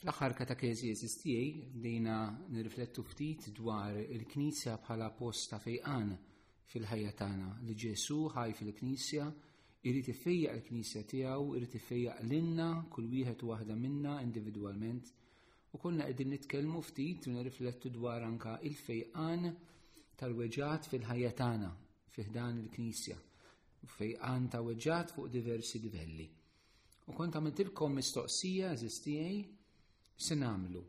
Fl-aħħar katakezi tiegħi dejna nirriflettu ftit dwar il-Knisja bħala post ta' fejqan fil-ħajja tagħna li Ġesu ħaj fil-Knisja irid ifejjaq il-Knisja tiegħu, irid ifejjaq lilna kull wieħed u waħda minna individwalment u konna qegħdin nitkellmu ftit u nirriflettu dwar anka il-fejqan tal-weġat fil-ħajja tagħna fih dan il-Knisja. fejqan ta' weġġat fuq diversi livelli. U kont għamiltilkom mistoqsija eżistijaj se nagħmlu.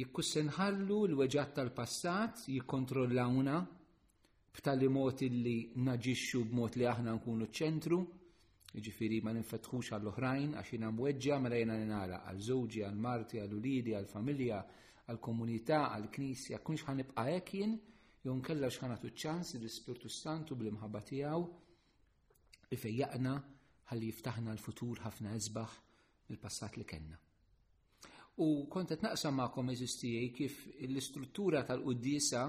Jekk se nħallu l-weġġat tal-passat jikkontrollawna b'tali mod illi naġixxu b'mod li aħna nkunu ċentru, ġifiri ma ninfetħux għall-oħrajn għax jina mweġġa mela jina ninara għal żewġi, għal marti, għal ulidi, għal familja, għal komunità, għal knisja, kunx ħanibqa' hekk jien Jew nkella x'ħanatu ċ-ċans li l-Ispirtu Santu bl-imħabba tiegħu ifejjaqna ħalli jiftaħna l-futur ħafna isbaħ mill-passat li kellna. U kont qed naqsam magħkom eżistijej kif l-istruttura tal-qudiesa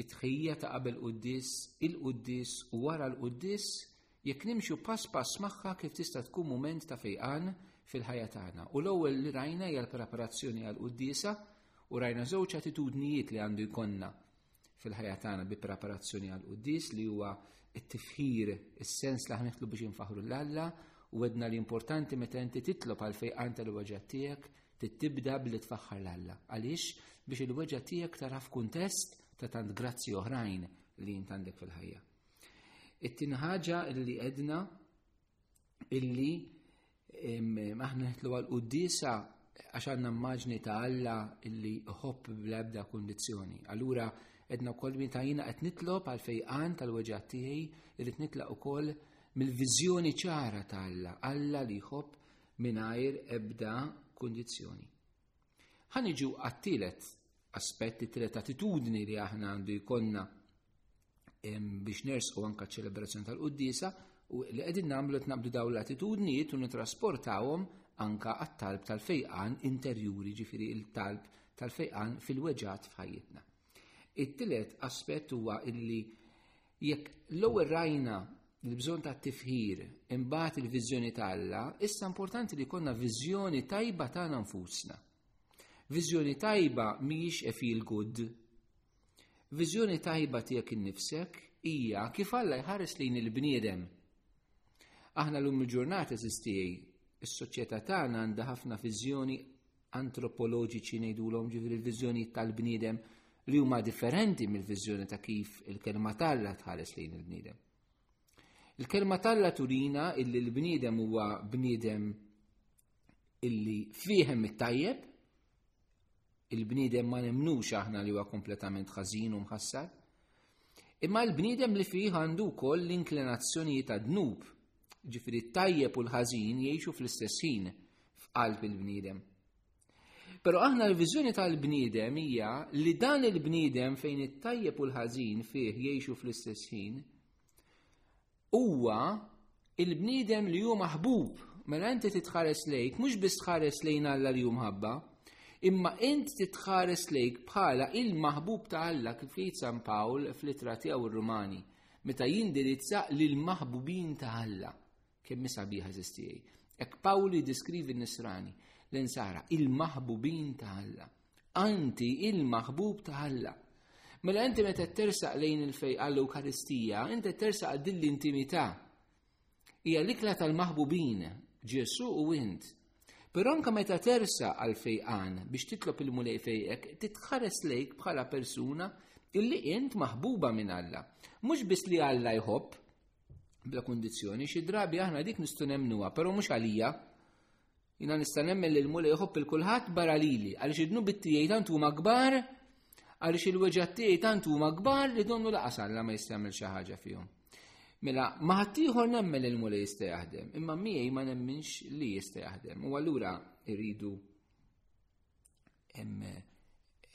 it-tħejja ta' qabel quddis, il-quddis u wara l-quddis jekk nimxu pass pass magħha kif tista' tkun mument ta' fejqan fil-ħajja tagħna. U l-ewwel li rajna hija l-preparazzjoni għal qudiesa U rajna żewġ attitudnijiet li għandu jkollna fil-ħajja tagħna bi preparazzjoni għal quddis li huwa t-tifħir is-sens li ħniħtlu biex infaħru l alla u għedna li importanti meta inti titlob għal fejqan tal-weġa tiegħek tibda billi tfaħħar l alla Għaliex biex il-weġa tiegħek tara f'kuntest ta' tant grazzi oħrajn li jintandek fil-ħajja. It-tieni ħaġa li għedna illi aħna nħitlu għal quddisa għax għandna mmaġni ta' Alla illi ħobb bl-ebda kundizzjoni. Allura edna wkoll min ta' jina qed nitlob għal fejqan tal-weġgħat tiegħi irid nitlaq ukoll mill-viżjoni ċara ta' Alla, Alla li jħobb mingħajr ebda kundizzjoni. Ħaniġu għat-tielet aspetti, tielet attitudni li aħna għandu jkollna biex nersqu anka ċelebrazzjoni tal-Quddisa u li qegħdin nagħmlu qed naqbdu dawn l-attitudnijiet u nitrasportawhom anka għat-talb tal-fejqan interjuri ġifiri il-talb tal-fejqan fil-weġat f'ħajjitna. It-tielet aspett huwa illi jekk l-ewwel rajna l-bżon ta' tifħir imbagħad il-viżjoni ta' Alla, issa importanti li konna viżjoni tajba tagħna nfusna. Viżjoni tajba mhijiex e feel good. Viżjoni tajba tiegħek innifsek hija kif Alla jħares lejn il-bniedem. Aħna lum il-ġurnata eżistijej, is-soċjetà tagħna għandha ħafna viżjoni antropoloġiċi ngħidulhom ġifieri l-viżjoni tal-bniedem li huma differenti mill-viżjoni ta' kif il-kelma talla tħares lejn il-bniedem. Il-kelma talla turina illi l-bniedem huwa bniedem illi fihem it-tajjeb Il-bniedem ma nemnux aħna li huwa kompletament ħażin u mħassar. Imma l-bniedem li fih għandu wkoll l-inklinazzjonijiet ta' dnub, ġifiri tajjeb u l-ħażin jgħixu fl-istess ħin f'qalb il-bniedem. Pero aħna l-viżjoni tal-bniedem hija li dan il-bniedem fejn it-tajjeb u l-ħażin fih jgħixu fl-istess ħin, huwa il-bniedem li hu maħbub. Mela inti titħares lejk, mhux biss tħares lejn Alla li hu mħabba, imma int titħares lejk bħala il-maħbub ta' Alla kif li San Pawl fl-ittra tiegħu r-Rumani meta jindirizza lil maħbubin ta' Alla. Kemm misabiħa żistijaj. Ek Pawli diskrivi n-nisrani, l-insara, il-maħbubin ta' Alla. Anti il-maħbub ta' Alla. Mela inti meta tersaq lejn il-fej għall-Ewkaristija, inti tersaq din l-intimità. Hija l-ikla tal-maħbubin, Ġesu u int. Però anke meta tersa għal fejqan biex titlob il-mulej fejqek, titħares lejk bħala persuna illi int maħbuba minn Alla. Mhux biss li Alla jħobb, bla kondizjoni, xi drabi aħna dik nistu nemnuha, però mhux għalija, Jina nista' nemmen li l-Mulej jħobb il kulħadd barra lili, għaliex id-dnubiet tiegħi tant huma kbar, għaliex il-weġgħat tiegħi tant huma kbar li donnu laqas Alla ma jista' jagħmel xi ħaġa fihom. Mela, ma ħaddieħor nemmen li l-Mulej jista' jaħdem, imma miegħi ma nemminx li jista' jaħdem. U allura irridu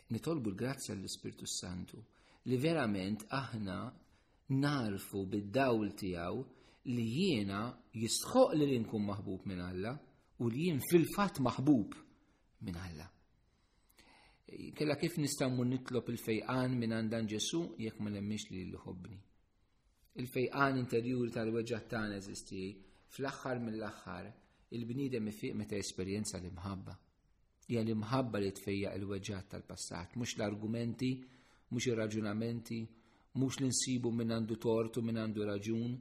nitolbu l-grazzja l-Ispirtu Santu li verament aħna narfu bid-dawl tiegħu li jiena jistħoq li nkun maħbub minn Alla u li jien fil-fatt maħbub minn Alla. Kella kif nistamu nitlob il-fejqan minn għandan Ġesu jekk ma nemmix li l-ħobni. Il-fejqan interjuri tal-weġġat tagħna eżisti fl-aħħar mill-aħħar il-bniedem ifiq meta esperjenza l-imħabba. Hija l-imħabba li tfejjaq il-weġgħat tal-passat, mhux l-argumenti, mhux ir-raġunamenti, mhux li nsibu minn għandu tortu minn għandu raġun.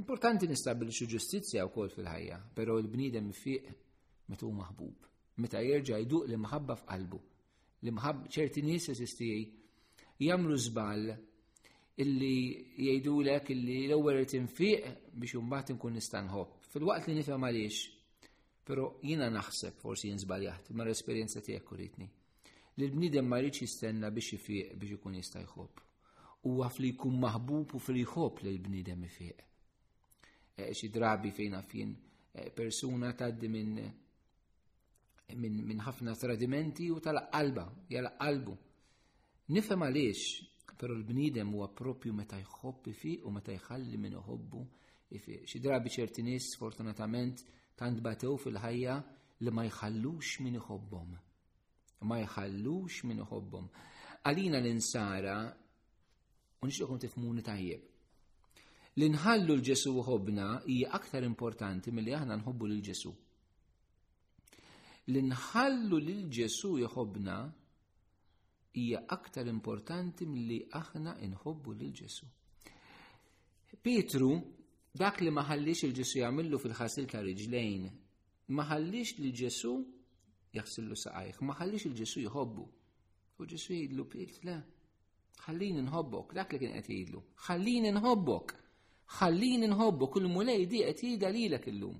Importanti nistabilixu ġustizzja wkoll fil-ħajja, però il-bniedem fiq meta hu maħbub, meta jerġa' jduq l-imħabba f'qalbu. L-imħabba ċerti nies eżistijaj jagħmlu żball illi jgħidulek illi l-ewwel irid infiq biex imbagħad inkun nista' nħobb. Fil-waqt li nifhem għaliex Però jiena naħseb, forsi jien żbaljat, ma l-esperjenza tiegħek uritni, li l-bniedem ma jridx jistenna biex ifiq biex ikun jista' jħobb. Huwa fli jkun maħbub u fli jħobb li l-bniedem ifiq. Eh, xi drabi fejna fin eh, persuna tgħaddi minn minn ħafna tradimenti u tal-qalba, jala qalbu. Nifhem għaliex, però l-bniedem huwa proprju meta jħobb ifiq u meta jħalli min iħobbu ifiq. Xi drabi ċerti nies sfortunatament tant batew fil-ħajja li ma jħallux min iħobbhom. Ma jħallux min iħobbhom. Għalina l-insara, u nixtieqkom tifmuni tajjeb, li nħallu l-Ġesu ħobna hija aktar importanti milli aħna nħobbu lil Ġesu. Li nħallu lil Ġesu jħobna hija aktar importanti milli aħna inħobbu lil Ġesu. Pietru dak li ma ħallix il Ġesu jagħmillu fil-ħasil ta' riġlejn, ma ħallix li Ġesu jaħsillu saqajh, ma ħallix il Ġesu jħobbu. U Ġesu jgħidlu Piet, le, Ħallini nħobbok, dak li kien qed jgħidlu. Ħallini nħobbok. Ħallini nħobbok il-mulej di qed jgħidha lilek illum.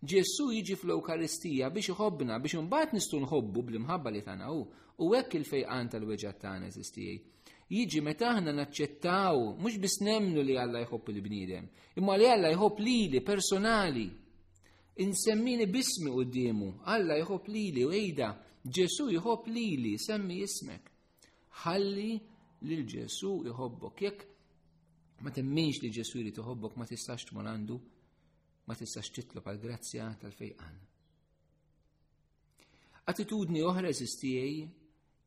Ġesu jiġi fl-Ewkaristija biex iħobbna biex imbagħad nistgħu nħobbu bl-imħabba li tagħna hu u hekk il-fejqan tal-weġgħat tagħna eżistijej. Jiġi meta aħna naċċettaw mhux biss nemnu li Alla jħobb il-bniedem, imma li Alla jħobb lili personali. Insemmini bismi quddiemu, Alla jħobb lili u ejda, Ġesu jħobb lili, semmi ismek. Ħalli lil Ġesu iħobbok jekk ma temminx li Ġesu jrid iħobbok ma tistax tmur għandu ma tistax titlob għal grazzja tal-fejqan. Attitudni oħra eżistijaj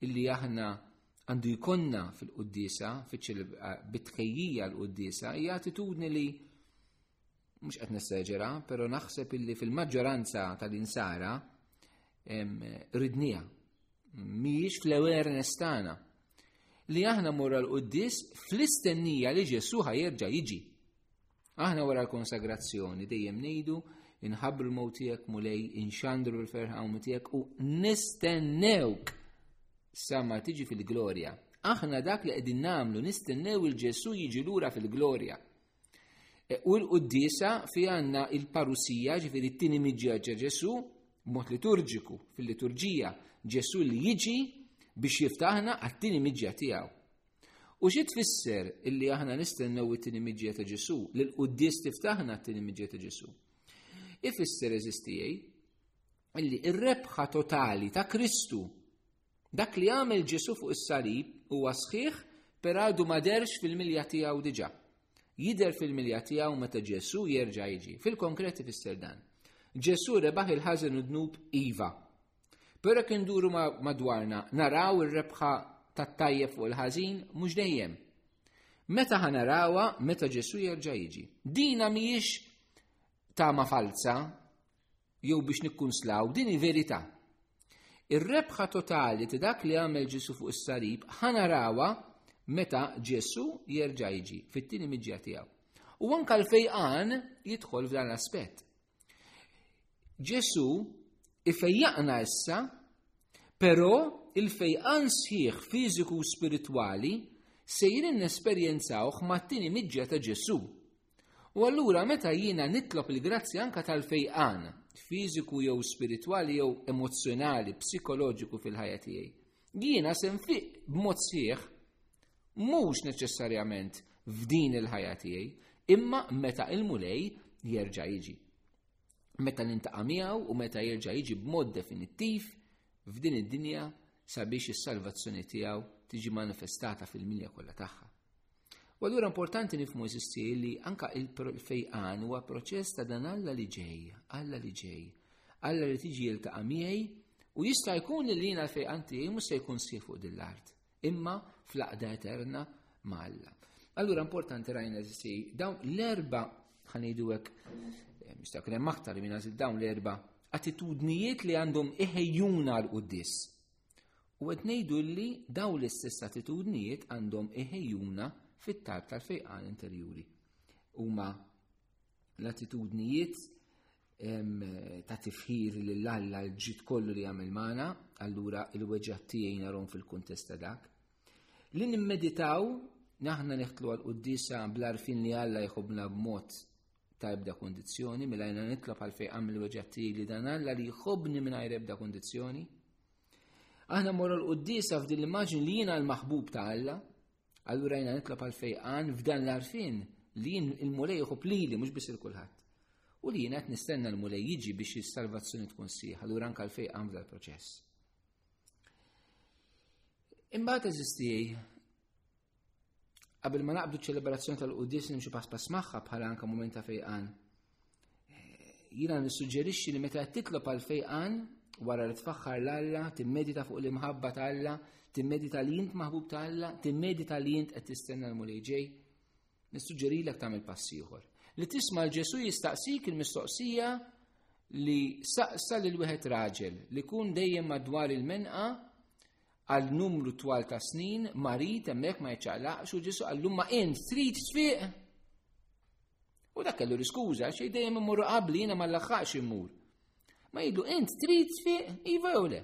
illi aħna għandu jkonna fil-qoddisa, bit-tkejjija l-qoddisa, hija attitudni li mhux qed nesseġera, però naħseb illi fil-maġġoranza tal-insara ridnija. Mhijiex fl-awareness tagħna li aħna morra l-quddis fl-istennija li Ġesu ħajerġa jiġi. Aħna wara l-konsagrazzjoni dejjem ngħidu inħabru l-mowtijek mulej, inxandru l-ferħa u mitijek u nistennewk sa ma tiġi fil-glorja. Aħna dak li qegħdin namlu nistennew il-Ġesu jiġi lura fil-glorja. E, u l-quddisa fi għanna il-parusija ġifiri t-tini miġja ġa Ġesu, mod liturġiku fil-liturġija Ġesu li jiġi biex jiftaħna għat-tini miġja tiegħu. U xi tfisser illi aħna nistennew it-tini miġja ta' Ġesu, li l-quddis tiftaħna t-tini miġja ta' Ġesu. Ifisser eżistijaj illi ir-rebħa totali ta' Kristu Dak li għamel Ġesù fuq is-salib huwa sħiħ per għadu ma derx fil-milja tiegħu diġà. Jidher fil-milja tiegħu meta Ġesù jerġa' jiġi. Fil-konkret ifisser dan. Ġesù rebaħ il-ħażen u dnub iva. Però kien duru madwarna naraw ir-rebħa tat-tajjeb fuq il-ħażin mhux dejjem. Meta ħanarawa, meta Ġesù jerġa' jiġi. Dina mhijiex tama falza, jew biex nikkunslaw, din hi verità. Ir-rebħa totali ta' dak li għamel Ġesu fuq is-salib ħanarawa meta Ġesu jerġa' jiġi fit-tieni miġja tiegħu. U anka l-fejqan jidħol f'dan l-aspett. Ġesu ifejjaqna issa, però il-fejqan sħiħ fiżiku u spiritwali sejrin nesperjenzawh mat-tieni miġja ta' Ġesu. U allura meta jiena nitlob il-grazzja anka tal-fejqan, fiżiku jew spiritwali jew emozzjonali, psikoloġiku fil-ħajja tiegħi, jiena se nfiq b'mod sħiħ mhux neċessarjament f'din il-ħajja tiegħi, imma meta il-mulej jerġa' jiġi. meta nintaqa' miegħu u meta jerġa' jiġi b'mod definittiv f'din id-dinja sabiex is-salvazzjoni tiegħu tiġi manifestata fil-milja kollha tagħha. U allura importanti nifmu eżisti li anka il-fejqan huwa proċess ta' dan Alla li ġej, Alla li ġej, Alla li tiġi jiltaqa' miegħi u jista' jkun li lina l-fejqan tiegħi mhux se jkun sieħ fuq din l-art. imma fl-aqda eterna ma' Alla. Allura importanti rajna zi dawn l-erba ħanidu hekk eh, mistakre maħtar minn għazil dawn l-erba attitudnijiet li għandhom iħejjuna l quddis U qed ngħidu li dawn l-istess attitudnijiet għandhom iħejjuna fit-tarb tal-fejqan interjuri. Huma l-attitudnijiet ta' tifħir lil Alla l-ġid kollu li għamil magħna, allura il-weġġat tiegħi narhom fil-kuntest ta' dak. Li nimmeditaw naħna neħtlu għal quddisa bl-arfin li Alla jħobna b'mod ta' ebda kondizzjoni, mela jna nitlob għal fej għamil weġġat tiegħi li dan Alla li jħobni mingħajr ebda kondizzjoni. Aħna morru l-quddisa f'din l-immaġin li jiena l-maħbub ta' Alla, Allura jina nitlob għal fejqan f'dan l-arfin li jien il-mulej jħob lili mhux biss il-kulħadd. U li jien qed nistenna l-mulej jiġi biex is-salvazzjoni tkun sieħ, allura anke l-fejqan f'dal proċess. Imbagħad eżisti qabel ma naqbdu ċelebrazzjoni tal-qudis nimxu pass pass magħha bħala anke mument ta' fejqan. Eh, Jina nissuġġerixxi li meta titlob għal fejqan wara li tfaħħar l-Alla, timmedita fuq l-imħabba ta' Alla, timmedita li jint maħbub ta' Alla, timmedita li jint qed tistenna l-mulej ġej, nissuġġerilek tagħmel pass ieħor. Li tisma' l-Ġesu jistaqsik il-mistoqsija li saqsa lil wieħed raġel li kun dejjem madwar il-menqa għal numru twal ta' snin, marit hemmhekk ma jċaqlaqx u Ġesu għallum ma int trid tfiq. U dak kellu l-iskuża xej dejjem immur qabli jiena ma laħħaqx immur. Ma jidlu int trid fiq iva jew le.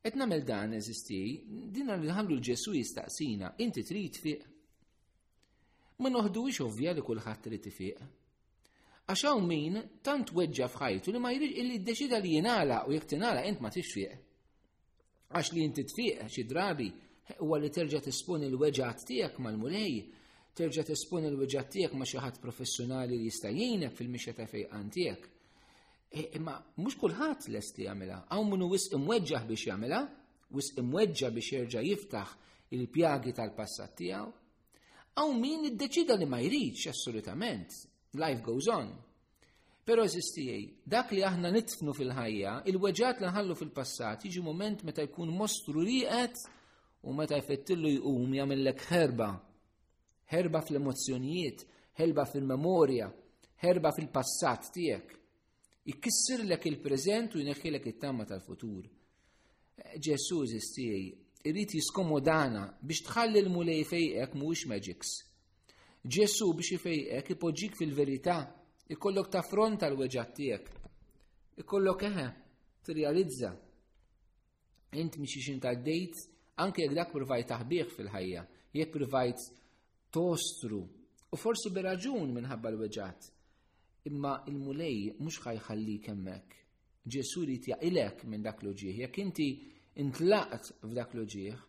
Qed nagħmel dan eżisti, din li ħallu l-Ġesu jistaqsina, inti trid fiq. Ma noħduwix ovvja li kulħadd trid ifiq. Għax hawn min tant weġġa f'ħajtu li ma jrid illi ddeċida li jingħala u jekk tingħala int ma tixfiq. Għax li inti tfiq xi drabi huwa li terġa' tisponi l-weġat tiegħek mal-mulej, terġa' tisponi l-weġat tiegħek ma' xi ħadd professjonali li jista' jgħinek fil-mixja ta' fejqan tiegħek. E, imma mhux kulħadd lest li jagħmilha, hawn minnu wisq imweġġaħ biex jagħmilha, wisq imweġġa biex jerġa' jiftaħ il-pjagi tal-passat tiegħu. Hawn min iddeċida li ma jridx assolutament, life goes on. Pero eżistijaj, dak li aħna nitfnu fil-ħajja, il-weġat li nħallu fil-passat, jiġi moment meta jkun mostru riqet u meta jfettillu jqum jagħmellek ħerba. Ħerba fl-emozzjonijiet, ħerba fil-memorja, ħerba fil-passat tiegħek. Ikissirlek il-preżent u jneħħilek it-tamma tal-futur. Ġesu eżistijaj, irrit jiskomodana biex tħalli l-mulej fejqek mhuwiex magics. Ġesu biex ifejqek ipoġġik fil-verità, ikollok ta' front tal weġat tiegħek. Ikollok eħe, tirrealizza. Int mhix ixin dejt anke jekk dak provajt taħbih fil-ħajja, jekk provajt tostru u forsi biraġun minħabba l-weġat. Imma il-mulej mhux ħajħallik hemmhekk. Ġesu jrid jaqilek minn dak l-uġieħ. Jekk inti intlaqt f'dak l-uġieħ,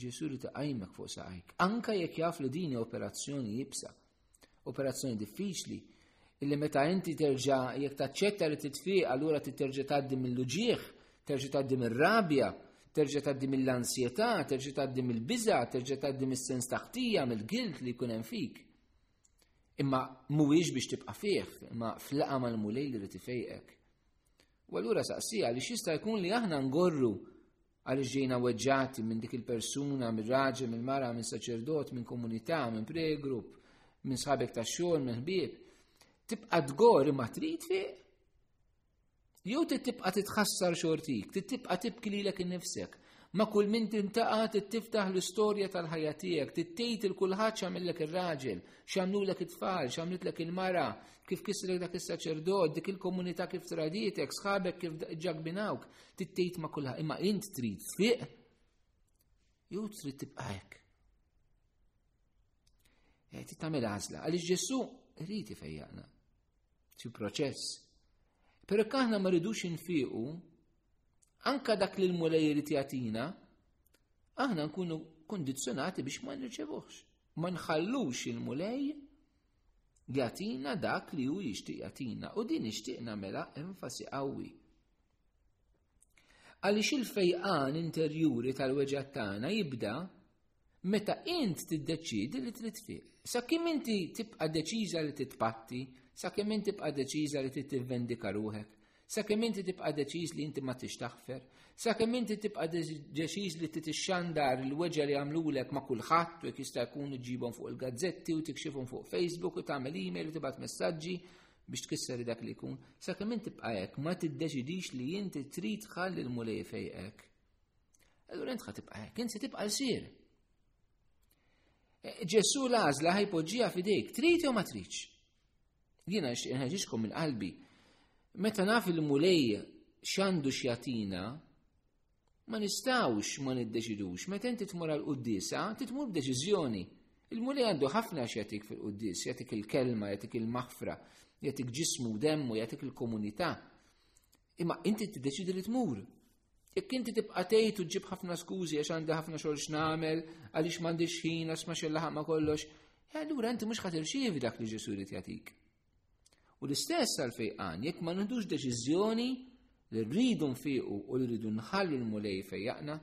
Ġesu jrid iqajmek fuq saqajk, anka jekk jaf li din operazzjoni jibsa, operazzjoni diffiċli, illi meta inti terġa' jekk taċċetta li titfiq allura titerġa' tgħaddi mill-uġieħ, terġa' tgħaddi mir-rabja, terġa' tgħaddi mill-ansjetà, terġa' tgħaddi mill-biża, terġa' tgħaddi mis-sens taħtija, mill-gilt li jkun hemm fik. Imma mhuwiex biex tibqa' fih, imma flaqa mal-mulej li rid ifejqek. U allura saqsija li xista jkun li aħna ngorru Għaliex ġejna weġġati minn dik il-persuna, minn raġel, minn mara, minn saċerdot, minn komunità, minn pregrupp, minn sħabek ta' xogħol, minn ħbieb. Tibqa' tgori ma trid fiq. Jew tibqa' titħassar xortik, tibqa' tibki lilek innifsek. Ma kull min tintaqa' tittiftaħ l-istorja tal-ħajja tiegħek, tittejt il-kulħadd x'għamillek ir-raġel, x'għamlulek it-tfal, x'għamlitlek il-mara, kif kisrek dak is-saċerdot, dik il-komunità kif traditek, sħabek kif ġagbinawk, Ftit tgħid ma' kulħadd, imma int trid tfiq jew trid tibqa' hekk. Eh, trid tagħmel għażla għaliex Ġesu rrid ifejjaqna. Xi proċess. Però jekk aħna ma rridux infiqu, anka dak li l-mulej irid jagħtina, aħna nkunu kondizzjonati biex ma nirċevuhx. Ma nħallux il-mulej jatina dak li hu jixtieq jatina u din ixtieq nagħmilha enfasi qawwi. Għaliex il-fejqan interjuri tal-weġgħat tagħna jibda meta int tiddeċiedi li trid fiq. Sakemm inti tibqa' deċiża li titpatti, sakemm inti tibqa' deċiża li trid tivvendika ruħek, sakemm inti tibqa' deċiż li inti ma tix taħfer, sakemm inti tibqa' deċiż li trid ixxandar il-weġa' li għamlulek ma' kulħadd u jekk jista' jkun iġibhom fuq il-gazzetti u tikxifhom fuq Facebook u tagħmel email u tibgħat messaġġi biex tkisser dak li jkun, sakemm inti tibqa' hekk ma tiddeċidix li inti trid tħalli l-mulej fejqek. Allura int tibqa' hekk, inti tibqa' l-sir. E, Ġesu l-għażla ħajpoġġija fidejk, trid jew ma tridx. Jiena nħeġġixkom minn qalbi. Meta naf il-mulej x'għandu x'jatina, Ma nistawx ma niddeċidux, meta inti tmur għal quddisa, inti tmur b'deċiżjoni. Il-muli għandu ħafna x'jatik fil-quddis, jatik il-kelma, jatik il-maħfra, jatik ġismu demmu, jatik il-komunità. Imma inti tiddeċidi li tmur. Jekk inti tibqa' tgħid u ġib ħafna skużi għax għandi ħafna xogħol x'nagħmel, għaliex m'għandix ħin għax ma xellaħaq ma kollox, eh, allura inti mhux ħadd irċievi dak li Ġesu jrid jagħtik. U l-istess għal fejqan, jekk ma nħdux deċiżjoni li rridu nfiqu u li rridu nħallu l-mulej fejjaqna,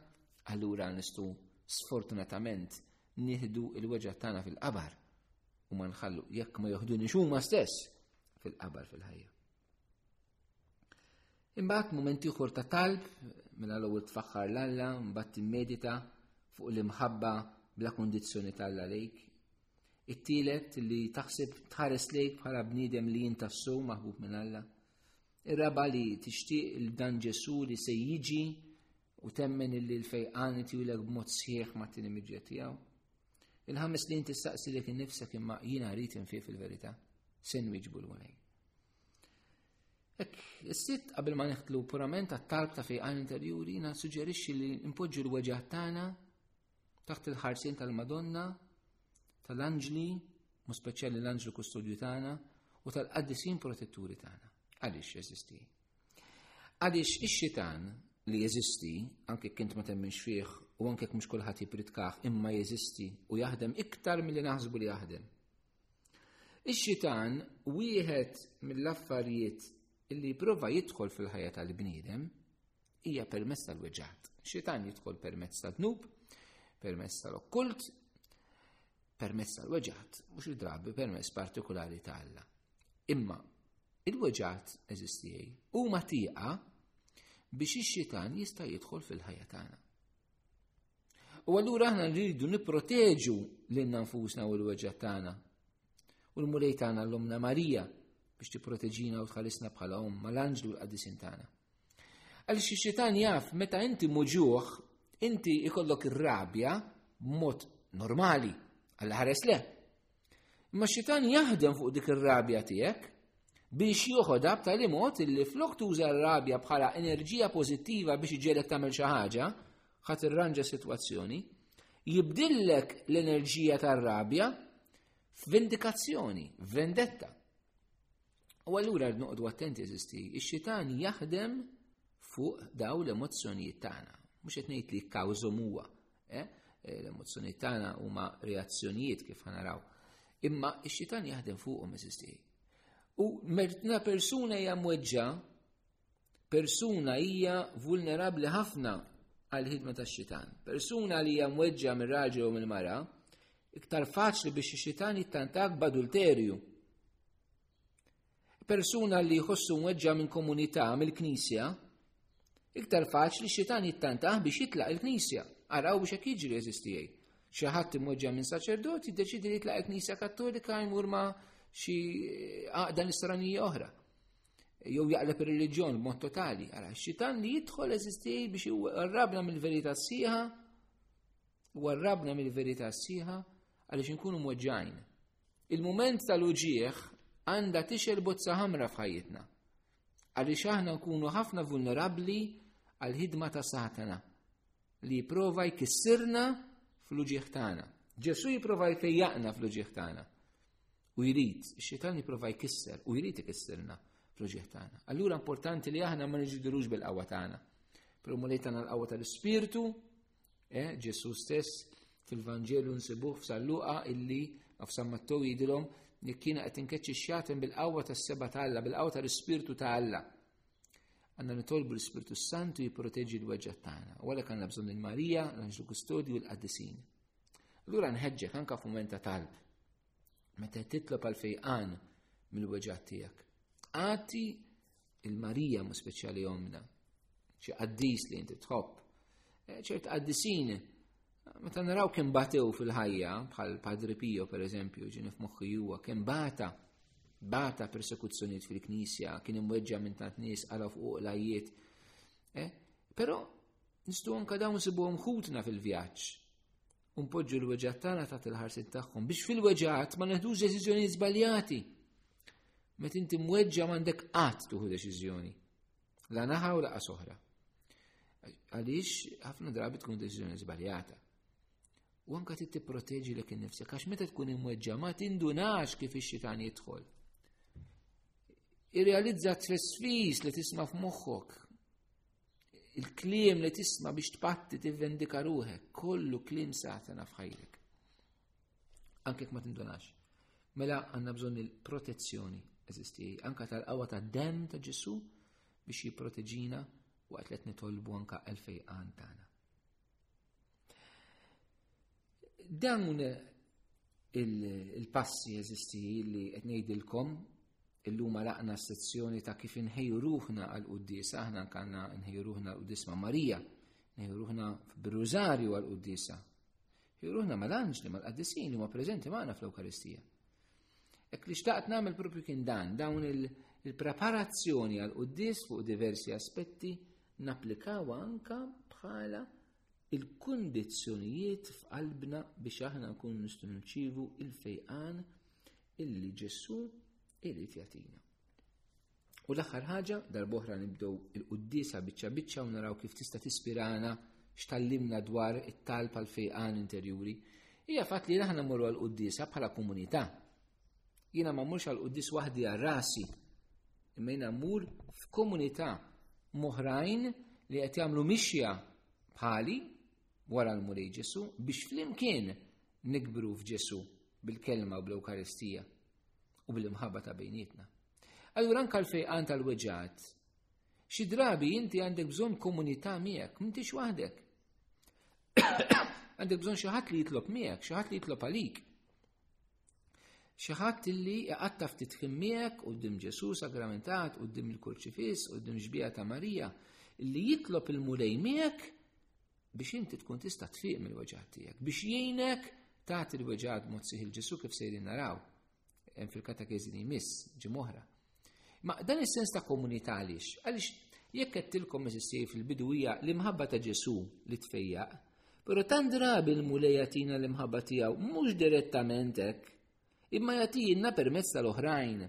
allura nistu sfortunatament nieħdu il-weġa tagħna fil-qabar u ma nħallu jekk ma joħduni xuma stess fil-qabar fil-ħajja. Imbagħad mument ieħor ta' talb mela l-ewwel tfaħħar l-Alla, mbagħad timmedita fuq l-imħabba bla kundizzjoni tal-għalejk, It-tielet li taħseb tħares lejk bħala bniedem li jinta s-sow maħbub minn Alla. Ir-raba li tixtieq il dan Ġesu li se jiġi u temmen illi l-fejqan tiwlek b'mod sħiħ ma' tini miġja tiegħu. Il-ħames li inti staqsi li kien nifsek imma jiena rrit infih fil-verità, se nwiġbu l-għunej. Ek, s-sitt qabel ma neħtlu purament għat-talb ta' fejqan interjuri, jina suġġerixxi li npoġġu l-weġgħat tagħna taħt il-ħarsien tal-Madonna, tal-anġli, mu speċjali l-anġlu kustodju tagħna u tal-qaddisin protetturi tagħna. Għaliex jeżisti? Għaliex ix-xitan li jeżisti, anke kint ma temminx fih u anke mhux kulħadd jipritkaħ imma jeżisti u jaħdem iktar milli naħsbu li jaħdem. Ix-xitan wieħed mill-affarijiet li jipprova jidħol fil-ħajja tal-bniedem hija permezz tal-weġat. Xitan jidħol permezz tad-dnub, permezz tal-okkult, permezz tal-weġat, u xi drabi permezz partikolari ta' Alla. Imma il-weġat eżistijaj huma tieqa biex ix-xitan jista' jidħol fil-ħajja tagħna. U allura aħna rridu nipproteġu lil nfusna u l-weġat tagħna. U l-mulej tagħna l-Omna Marija biex tipproteġina u tħallisna bħala om mal-anġlu l-qaddisin tagħna. Għaliex ix-xitan jaf meta inti muġuħ, inti ikollok ir-rabja b'mod normali, għal ħares le. Imma xitan jaħdem fuq dik ir-rabja tiegħek biex joħodha b'tali mod li flok tuża r-rabja bħala enerġija pożittiva biex iġelek tagħmel xi ħaġa, ħadd irranġa sitwazzjoni, jibdillek l-enerġija tar-rabja f'vendikazzjoni, vendetta. U allura noqogħdu attenti eżisti, ix-xitan jaħdem fuq daw l-emozzjonijiet tagħna. Mhux qed ngħid li kkawżhom huwa. Eh? Eh, l-emozzjonijiet tagħna huma reazzjonijiet kif ħanaraw. Imma ix-xitan jaħdem fuqhom eżisti. U mertna persuna hija mweġġa persuna hija vulnerabbli ħafna għal ħidma tax xitan. Persuna li hija mweġġa mir raġel u mill-mara, iktar faċli biex ix-xitan jittantak b'adulterju. Persuna li jħossu mweġġa minn komunità mill-knisja, iktar faċli xitan jittantak biex jitlaq il-knisja. Araw biex hekk jiġri eżistijaj. Xi ħadd imweġġa minn saċerdot jiddeċidi li jitlaq il-knisja kattolika jmur ma' xi għaqda nisranija oħra. jew jaqleb ir-reliġjon b'mod totali, għala xitan li jidħol eżisti biex jwarrabna mill-verità sħiħa, warrabna mill-verità sħiħa għaliex inkunu mweġġajn. Il-moment tal-uġieħ għandha tixel bozza ħamra f'ħajjitna. Għaliex aħna nkunu ħafna vulnerabbli għal ħidma ta' Satana li jipprova jkissirna fl-uġieħ tagħna. Ġesu jipprova jfejjaqna fl-uġieħ tagħna. U jrid, ix-xitan jipprova jkisser u jrid ikissilna fl-uġieħ tagħna. Allura importanti li aħna ma niġidilux bil-qawwa tagħna. Però mulej tagħna l-qawwa tal-Ispirtu, eh, Ġesu stess fil-Vanġelu nsibuh f'salluqa illi f'San Mattew jidilhom jekk jiena qed inkeċċi xjatem bil-qawwa tas-seba ta' Alla, bil-qawwa tal-Ispirtu ta' Alla. Għanna nitolbu l-Ispirtu Santu jipproteġi l-weġġa tagħna. U għalhekk għandna bżonn il-Marija, l-Anġlu Kustodju u l-Qaddisin. Allura nħeġġek anke f'mument ta' talb. meta titlob għal fejqan mill-weġat tiegħek. Għati il-Marija mu speċjali omna, xi qaddis li inti tħobb. E, ċert qaddisin, meta naraw kemm batew fil-ħajja, bħal Padre Pio per eżempju, ġini f'moħħi huwa kemm bata, bata persekuzzjoniet fil-Knisja, kien imweġġa minn tant nies għala fuq l-ajjiet. E, però nistgħu anke dawn sibuhom ħutna fil-vjaġġ. u npoġġu l-weġat tagħna taħt il-ħarsit tagħhom biex fil-weġat ma neħdux deċiżjonijiet żbaljati. Met inti mweġġa m'għandek qatt tuħu deċiżjoni. La naħa u laqa soħra. Għaliex ħafna drabi tkun deċiżjoni żbaljata. U anka trid tipproteġi lek innifsek għax meta tkun imweġġa ma tindunax kif ix-xitan jidħol. Irrealizza t-tresfis li tisma' f'moħħok Il-kliem li tisma biex tpatti tivvendika ruħek, kollu kliem satana f'ħajlek. Anke ma tindunax. Mela għanna bżonn il-protezzjoni eżisti, anka tal-qawa ta' dem ta' Ġesu biex jipproteġina waqt li qed nitolbu anka għal fejqan tagħna. Dawn il-passi jeżisti li qed ngħidilkom illum laqna s-sezzjoni ta' kif inħejju ruħna għal quddis aħna kanna nħejju ruħna għal quddis ma' Marija, nħejju ruħna bir-rużarju għal quddisa. Nħejju ruħna mal-anġli, mal-qaddisin li huma preżenti magħna fl-Ewkaristija. Ek li xtaqt nagħmel propju kien dan, dawn il-preparazzjoni għal quddis fuq diversi aspetti napplikaw anka bħala il-kundizzjonijiet f'qalbna biex aħna nkunu nistgħu nċivu il-fejqan illi Ġesù irid jagħtina. U l-aħħar ħaġa, darboħra nibdew il-quddisa biċċa biċċa u naraw kif tista' tispirana x'tallimna dwar it-talb għal fejqan interjuri, hija fatt li aħna mmorru għal quddisa bħala komunità. Jiena ma mmurx għal quddis waħdi għal rasi, Imma jiena mmur f'komunità moħrajn li qed jagħmlu mixja bħali wara l-Mulej Ġesu biex flimkien nikbru f'Ġesu bil-kelma u bl-Ewkaristija u bil-imħabba ta' bejnietna. Allura anka l-fejqan tal-weġat, xi drabi inti għandek bżonn komunità miegħek, m'intix waħdek. Għandek bżonn xi ħadd li jitlob miegħek, xi ħadd li jitlob għalik. Xi ħadd illi iqatta' ftit ħin miegħek quddiem Ġesù sagramentat, quddiem il-kurċifiss, quddiem xbieha ta' Marija, illi jitlob il-Mulej miegħek biex inti tkun tista' tfiq mill-weġgħat tiegħek, biex jgħinek tagħti l-weġgħat mod siħil Ġesù kif sejrin naraw. Hemm fil-katakezi li jmiss, ġim oħra. Ma dan is-sens ta' komunità għaliex? Għaliex jekk qedtilkom eżistej fil-bidu hija l-imħabba ta' Ġesu li tfejjaq, però tant drabi l-Mulej jagħtina l-imħabba tiegħu mhux direttament hekk, imma jagħtina permezz tal-oħrajn.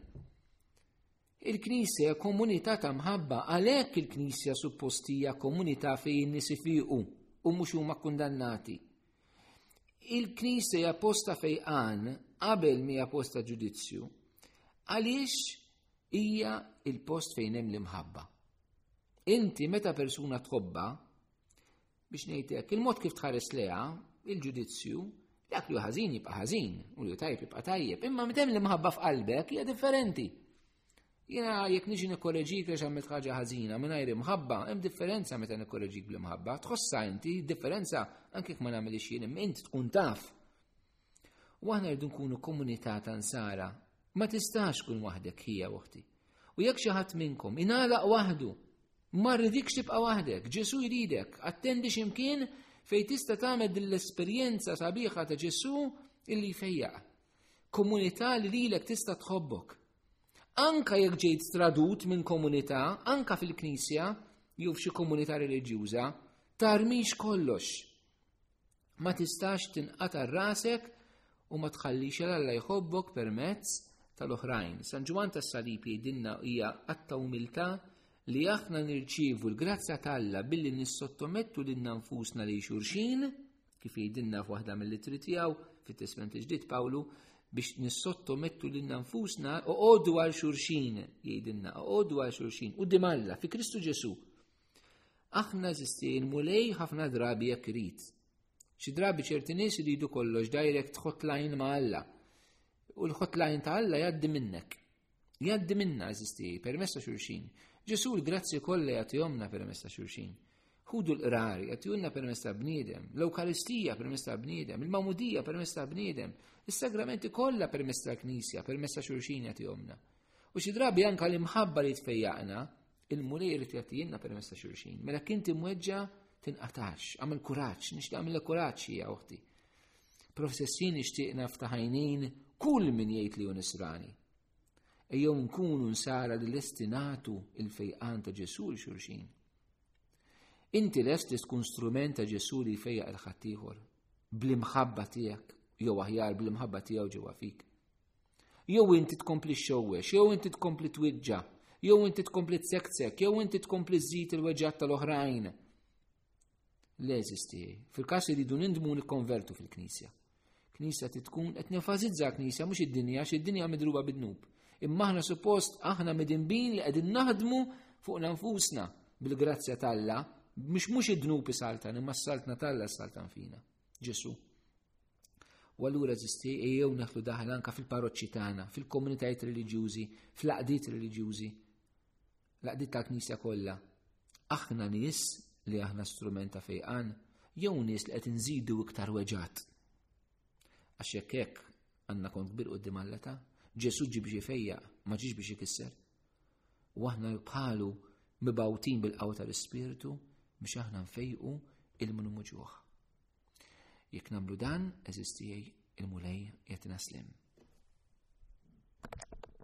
Il-Knisja komunità ta' mħabba, għalhekk il-Knisja suppostija komunità fejn nies ifiqu u mhux huma kundannati. Il-Knisja hija posta fejqan qabel mi hija posta ġudizzju għaliex hija il-post fejn hemm l-imħabba. Inti meta persuna tħobba biex ngħidlek il-mod kif tħares leha il-ġudizzju dak li ħażin jibqa' ħażin u li tajb jibqa' tajjeb, imma meta l-imħabba f'qalbek hija differenti. Jena jekk niġi nikkoreġik li għamilt ħaġa ħażina mingħajr imħabba, hemm differenza meta nikkoreġik bl-imħabba. Tħossha inti differenza anke ma nagħmilix jien imma int tkun taf. U aħna rridu nkunu komunità ta' nsara. Ma tistax kun waħdek hija waħti. U jekk xi ħadd minnkom ingħalaq waħdu, ma rridikx tibqa' waħdek, Ġesu jridek, attendi x'imkien fejn tista' tagħmel din l-esperjenza sabiħa ta' Ġesu illi jfejjaq. Komunità li lilek tista' tħobbok. Anka jekk ġejt stradut minn komunità, anka fil-knisja, jew f'xi komunità reliġjuża, tarmix kollox. Ma tistax tinqata' rasek u ma tħallix l-Alla jħobbok permezz tal-oħrajn. San Ġwan tas-Salib jgħidilna hija għatta umiltà li aħna nirċievu l-grazzja tal-Alla billi nissottomettu lil nfusna li xurxin Kif jgħidilna f'waħda mill-ittri tiegħu fit-Testament il-Ġdid Pawlu biex nissottomettu lil nfusna oqogħdu għal xurxin jgħidilna oqogħdu għal xurxin u dimalla fi Kristu Ġesu. Aħna żistin mulej ħafna drabi jekk irid. Xi drabi ċerti nies iridu kollox direct hotline ma' Alla. U l-hotline ta' Alla jgħaddi minnek. Jaddi minna, eżisti, permessa xurxin. Ġesu l-grazzi kollha jagħtihomna permessa xurxin. Ħudu l-qrari, jagħtihunna permessa ta' bniedem, l-Ewkaristija permessa ta' bniedem, il-Mamudija permessa ta' bniedem, is-sagramenti kollha permessa ta' knisja, permessa xurxin jagħtihomna. U xi drabi anka l-imħabba li tfejjaqna, Il-Mulej irid jagħtijilna permess ta' xulxin. Mela kien timweġġa tinqatax, għamil kuraġġ, nixtieq għamilha kuraġġ hija oħti. Professessin nixtieq naftaħajnin kull min jgħid li unisrani. Ejjew nkunu nsara li lesti nagħtu il-fejqan ta' Ġesu xulxin. Inti lest li tkun strument ta' Ġesu li jfejjaq il-ħaddieħor bl-imħabba tiegħek jew aħjar bl-imħabba tiegħu ġewwa fik. Jew inti tkompli xxewwex, jew inti tkompli twiġġa, jew inti tkompli tsektsek, jew inti tkompli żżid il-weġġat tal-oħrajn. Le eżisti, fil-każ li rridu nindmu nikkonvertu fil-Knisja. Knisja titkun qed nefasizza Knisja mhux id-dinja, xi d-dinja midruba bid-dnub. Imma aħna suppost aħna midinbin li qegħdin naħdmu fuq nfusna bil-grazzja talla, mhux mhux id-dnub isaltan, imma s-saltna talla s-saltan fina. Ġesu. U allura eżisti ejjew neħlu daħal anka fil-parroċċi tagħna, fil-komunitajiet reliġjużi, fl-aqdiet reliġjużi, l-aqdiet tal-Knisja kollha. Aħna nies li aħna strumenta fejqan, jew nies li qed inżidu iktar weġat. Għax jekk hekk għandna kont kbir qudiem Alla ta' Ġesu ġi biex ifejja, ma ġiex biex ikisser. U aħna bħalu mibawtin bil-qawta l-Ispirtu biex aħna nfejqu il-minu muġuħ. Jekk nagħmlu dan, eżistijaj il-Mulej jagħtina slim.